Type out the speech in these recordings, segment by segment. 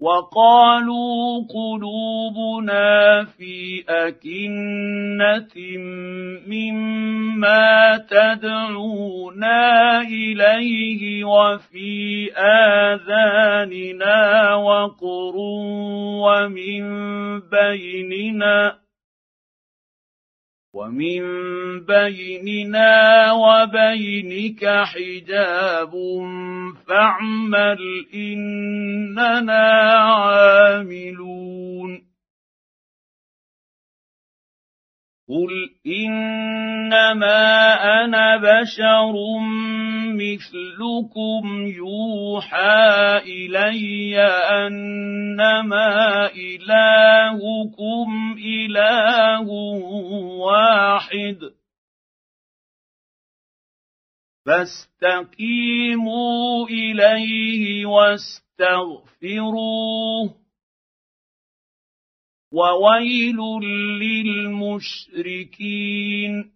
وقالوا قلوبنا في أكنة مما تدعونا إليه وفي آذاننا وقر ومن بيننا ومن بيننا وبينك حجاب فاعمل إننا عاملون. قل إنما أنا بشر مثلكم يوحى إلي أنما إلهكم إله واحد. فاستقيموا إليه واستغفروه. وويل للمشركين.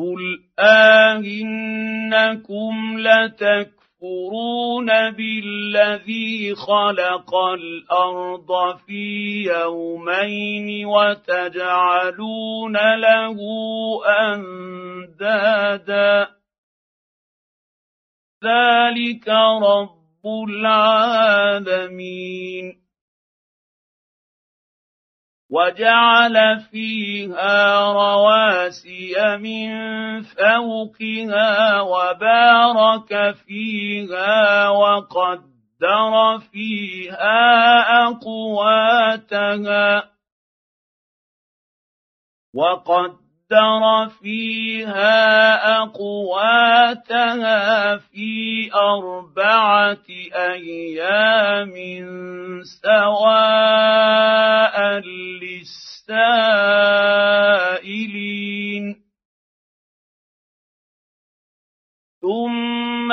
قل آهنكم لتكفرون تكفرون بالذي خلق الأرض في يومين وتجعلون له اندادا ذلك رب العالمين وجعل فيها رواسي من فوقها وبارك فيها وقدر فيها أقواتها وقدر فيها اقواتها في اربعه أيام سواء للسائلين ثم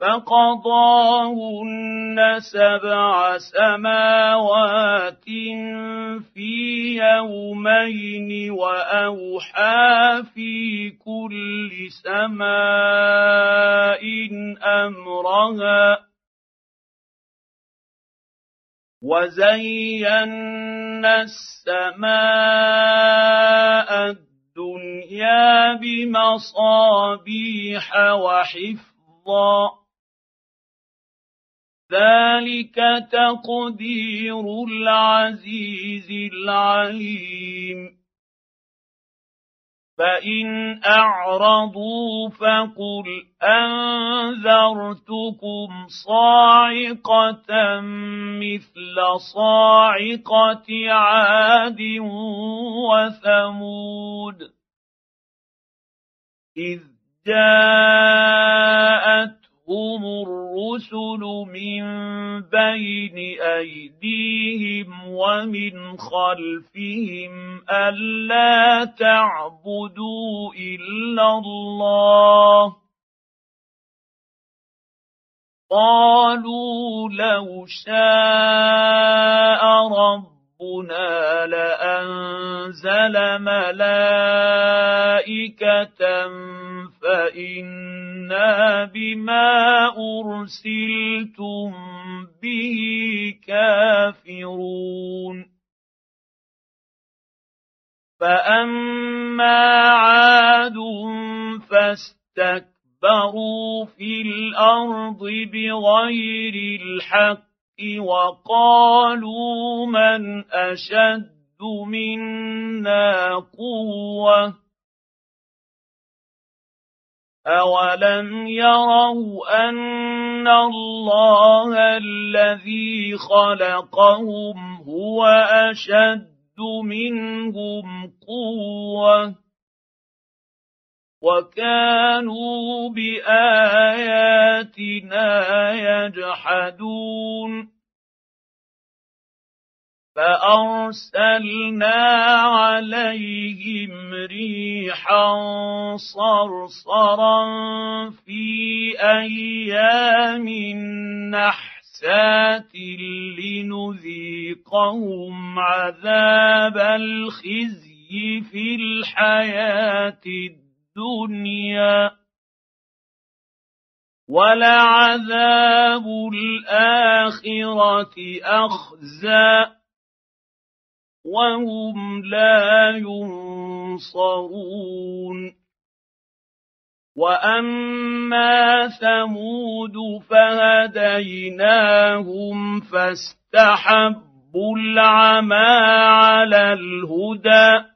فقضاهن سبع سماوات في يومين وأوحى في كل سماء أمرها وزينا السماء الدنيا بمصابيح وحفظا ذلك تقدير العزيز العليم. فإن أعرضوا فقل أنذرتكم صاعقة مثل صاعقة عاد وثمود. إذ جاءت جاءتهم الرسل من بين ايديهم ومن خلفهم الا تعبدوا الا الله قالوا لو شاء ربنا لانزل ملائكه فانا بما ارسلتم به كافرون فاما عاد فاستكبروا اسْتَكْبَرُوا فِي الْأَرْضِ بِغَيْرِ الْحَقِّ وَقَالُوا مَنْ أَشَدُّ مِنَّا قُوَّةً أَوَلَمْ يَرَوْا أَنَّ اللَّهَ الَّذِي خَلَقَهُمْ هُوَ أَشَدُّ مِنْهُمْ قُوَّةً وكانوا بآياتنا يجحدون. فأرسلنا عليهم ريحا صرصرا في أيام نحسات لنذيقهم عذاب الخزي في الحياة الدنيا. الدنيا ولعذاب الآخرة أخزى وهم لا ينصرون وأما ثمود فهديناهم فاستحبوا العمى على الهدى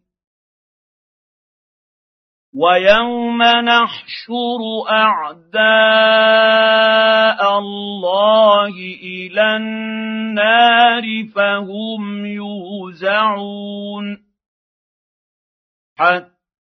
ويوم نحشر اعداء الله إلى النار فهم يوزعون حتى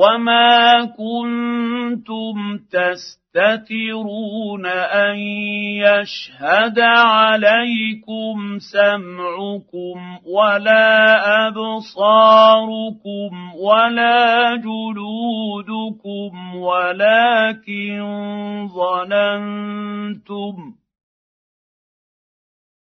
وما كنتم تستترون ان يشهد عليكم سمعكم ولا ابصاركم ولا جلودكم ولكن ظننتم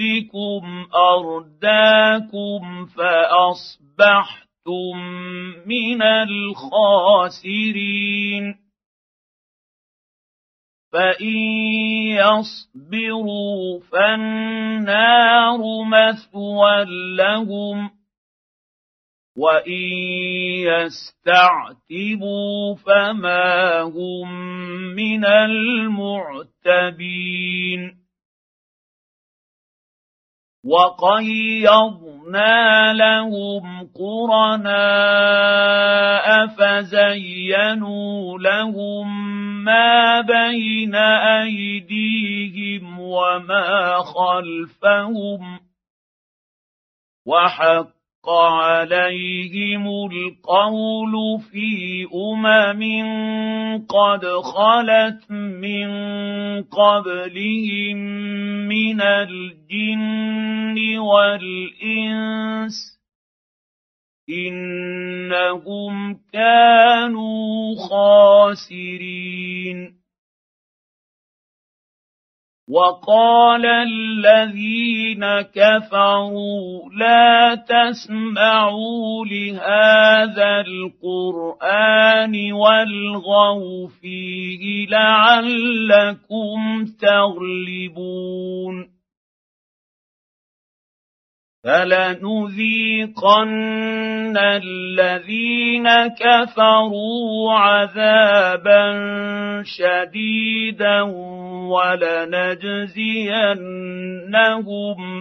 ربكم ارداكم فاصبحتم من الخاسرين فان يصبروا فالنار مثوى لهم وان يستعتبوا فما هم من المعتبين وقيضنا لهم قرناء فزينوا لهم ما بين أيديهم وما خلفهم وحق عليهم القول في امم قد خلت من قبلهم من الجن والانس انهم كانوا خاسرين وقال الذين كفروا لا تسمعوا لهذا القرآن والغوا فيه لعلكم تغلبون فلنذيقن الذين كفروا عذابا شديدا ولنجزينهم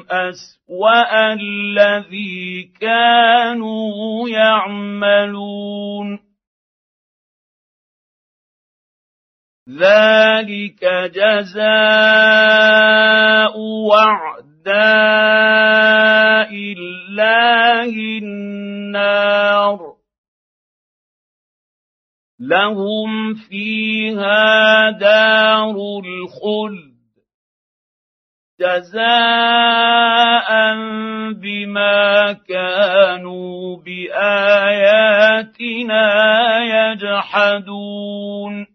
اسوا الذي كانوا يعملون ذلك جزاء وعد أعداء الله النار لهم فيها دار الخلد جزاء بما كانوا باياتنا يجحدون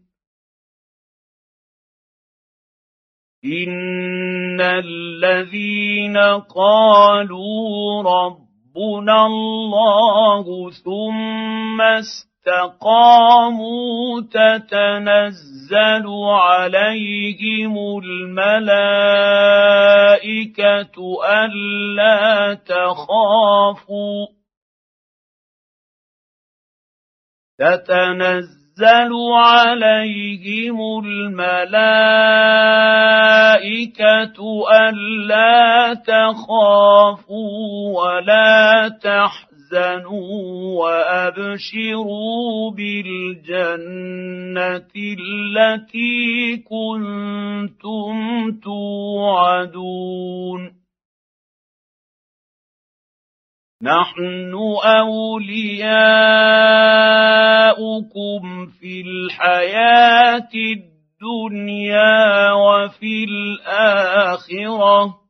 ان الذين قالوا ربنا الله ثم استقاموا تتنزل عليهم الملائكه الا تخافوا تتنزل تنزل عليهم الملائكة ألا تخافوا ولا تحزنوا وأبشروا بالجنة التي كنتم توعدون نحن أولياؤكم في الحياة الدنيا وفي الآخرة.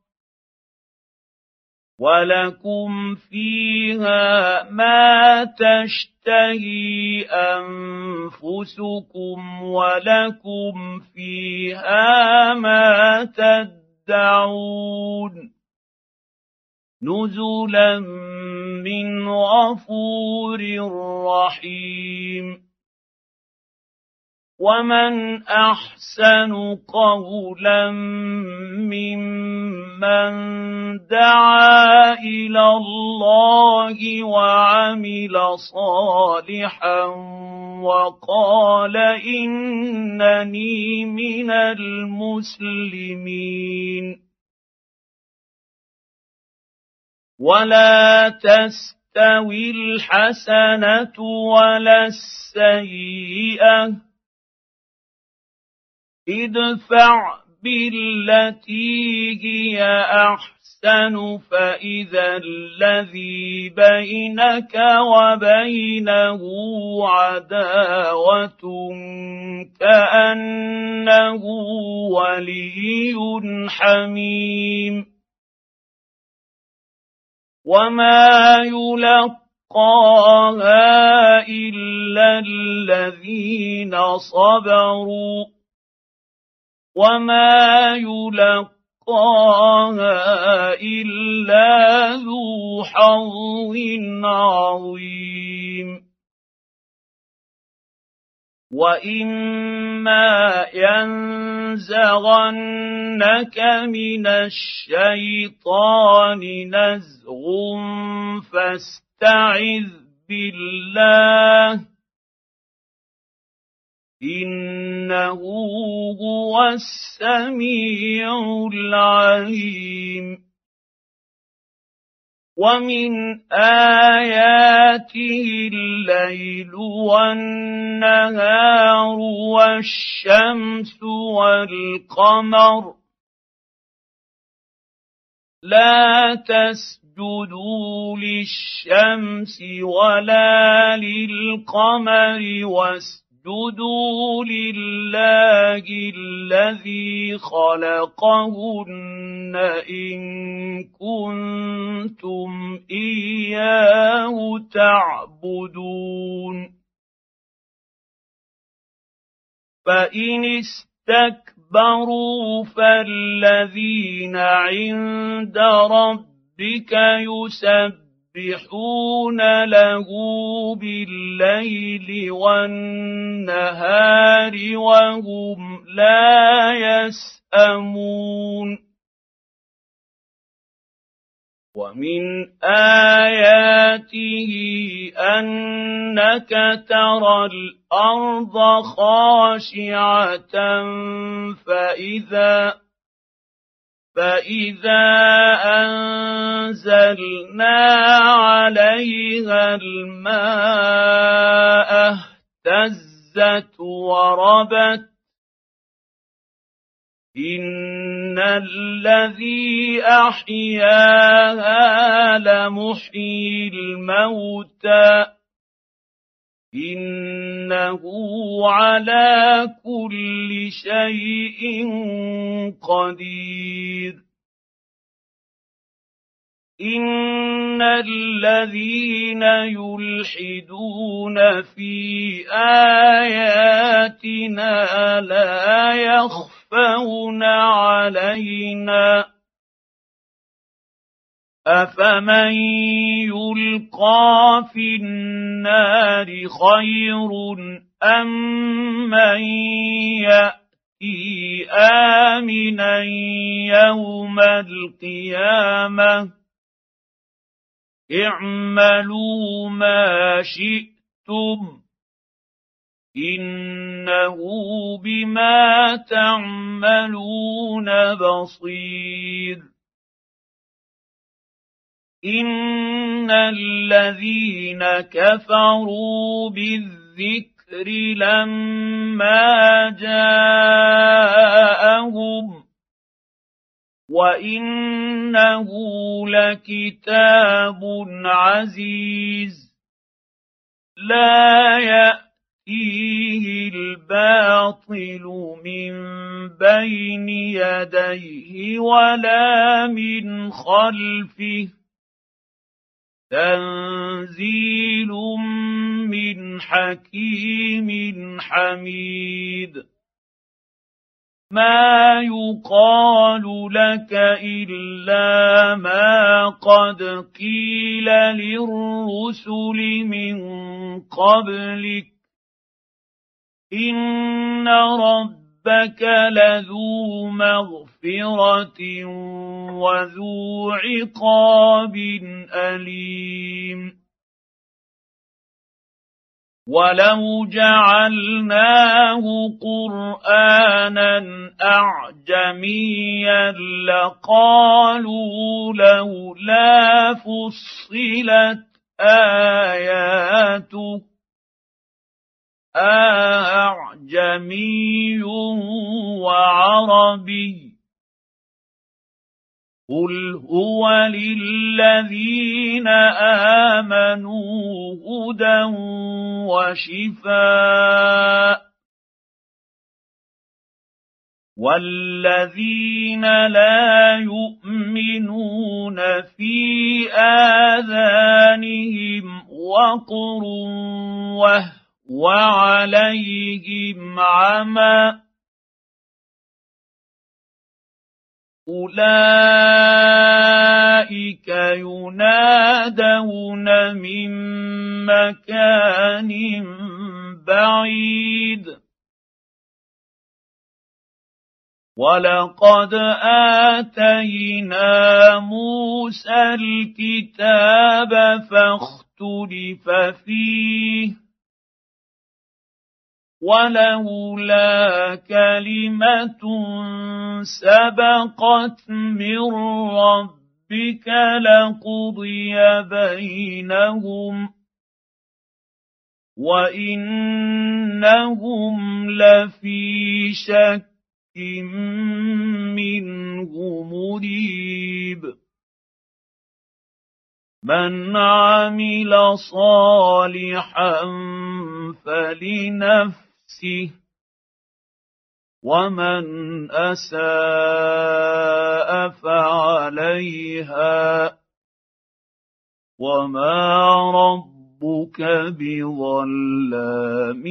ولكم فيها ما تشتهي أنفسكم ولكم فيها ما تدعون. نزلا من غفور رحيم. ومن أحسن قولا ممن دعا إلى الله وعمل صالحا وقال إنني من المسلمين. ولا تستوي الحسنه ولا السيئه ادفع بالتي هي احسن فاذا الذي بينك وبينه عداوه كانه ولي حميم وما يلقاها الا الذين صبروا وما يلقاها الا ذو حظ عظيم واما ينزغنك من الشيطان نزغ فاستعذ بالله انه هو السميع العليم ومن اياته الليل والنهار والشمس والقمر لا تسجدوا للشمس ولا للقمر واسجدوا لله الذي خلقهن ان كنتم اياه تعبدون فان استكبروا فالذين عند ربك يسبحون يسبحون له بالليل والنهار وهم لا يسامون ومن اياته انك ترى الأرض خاشعه فاذا فاذا انزلنا عليها الماء اهتزت وربت ان الذي احياها لمحيي الموتى انه على كل شيء قدير ان الذين يلحدون في اياتنا لا يخفون علينا افمن يلقى في النار خير ام من ياتي امنا يوم القيامه اعملوا ما شئتم انه بما تعملون بصير ان الذين كفروا بالذكر لما جاءهم وانه لكتاب عزيز لا ياتيه الباطل من بين يديه ولا من خلفه تنزيل من حكيم حميد. ما يقال لك إلا ما قد قيل للرسل من قبلك. إن ربك لذو مغفره وذو عقاب اليم ولو جعلناه قرانا اعجميا لقالوا لولا فصلت اياته أعجمي وعربي. قل هو للذين آمنوا هدى وشفاء. والذين لا يؤمنون في آذانهم وقر وهو عليهم عمى أولئك ينادون من مكان بعيد. ولقد آتينا موسى الكتاب فاختلف فيه. ولولا كلمة سبقت من ربك لقضي بينهم وإنهم لفي شك منه مريب. من عمل صالحا فلنفسه ومن أساء فعليها وما ربك بظلام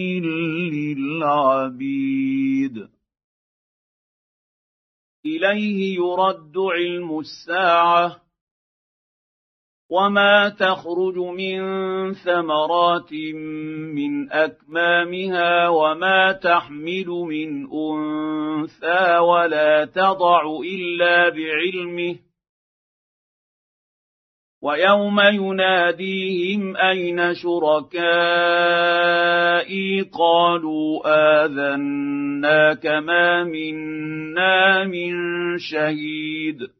للعبيد. إليه يرد علم الساعة وما تخرج من ثمرات من اكمامها وما تحمل من انثى ولا تضع الا بعلمه ويوم يناديهم اين شركائي قالوا اذناك ما منا من شهيد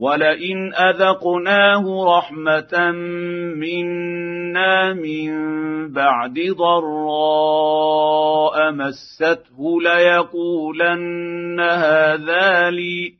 ولئن اذقناه رحمه منا من بعد ضراء مسته ليقولن هذا لي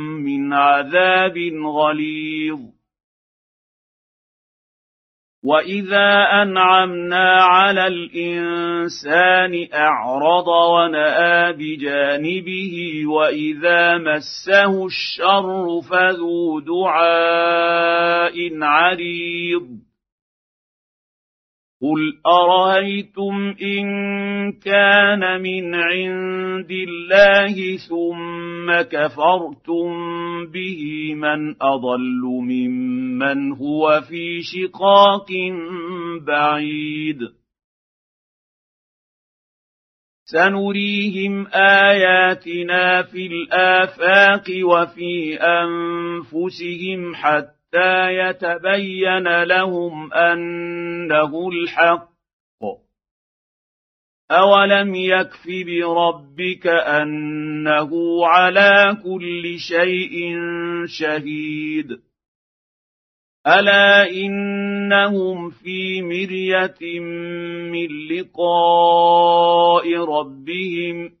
من عذاب غليظ. واذا انعمنا على الانسان اعرض وناى بجانبه واذا مسه الشر فذو دعاء عريض. قل ارايتم ان كان من عند الله ثم كفرتم به من اضل ممن هو في شقاق بعيد سنريهم اياتنا في الافاق وفي انفسهم حتى حتى يتبين لهم انه الحق. اولم يكف بربك انه على كل شيء شهيد. الا انهم في مريه من لقاء ربهم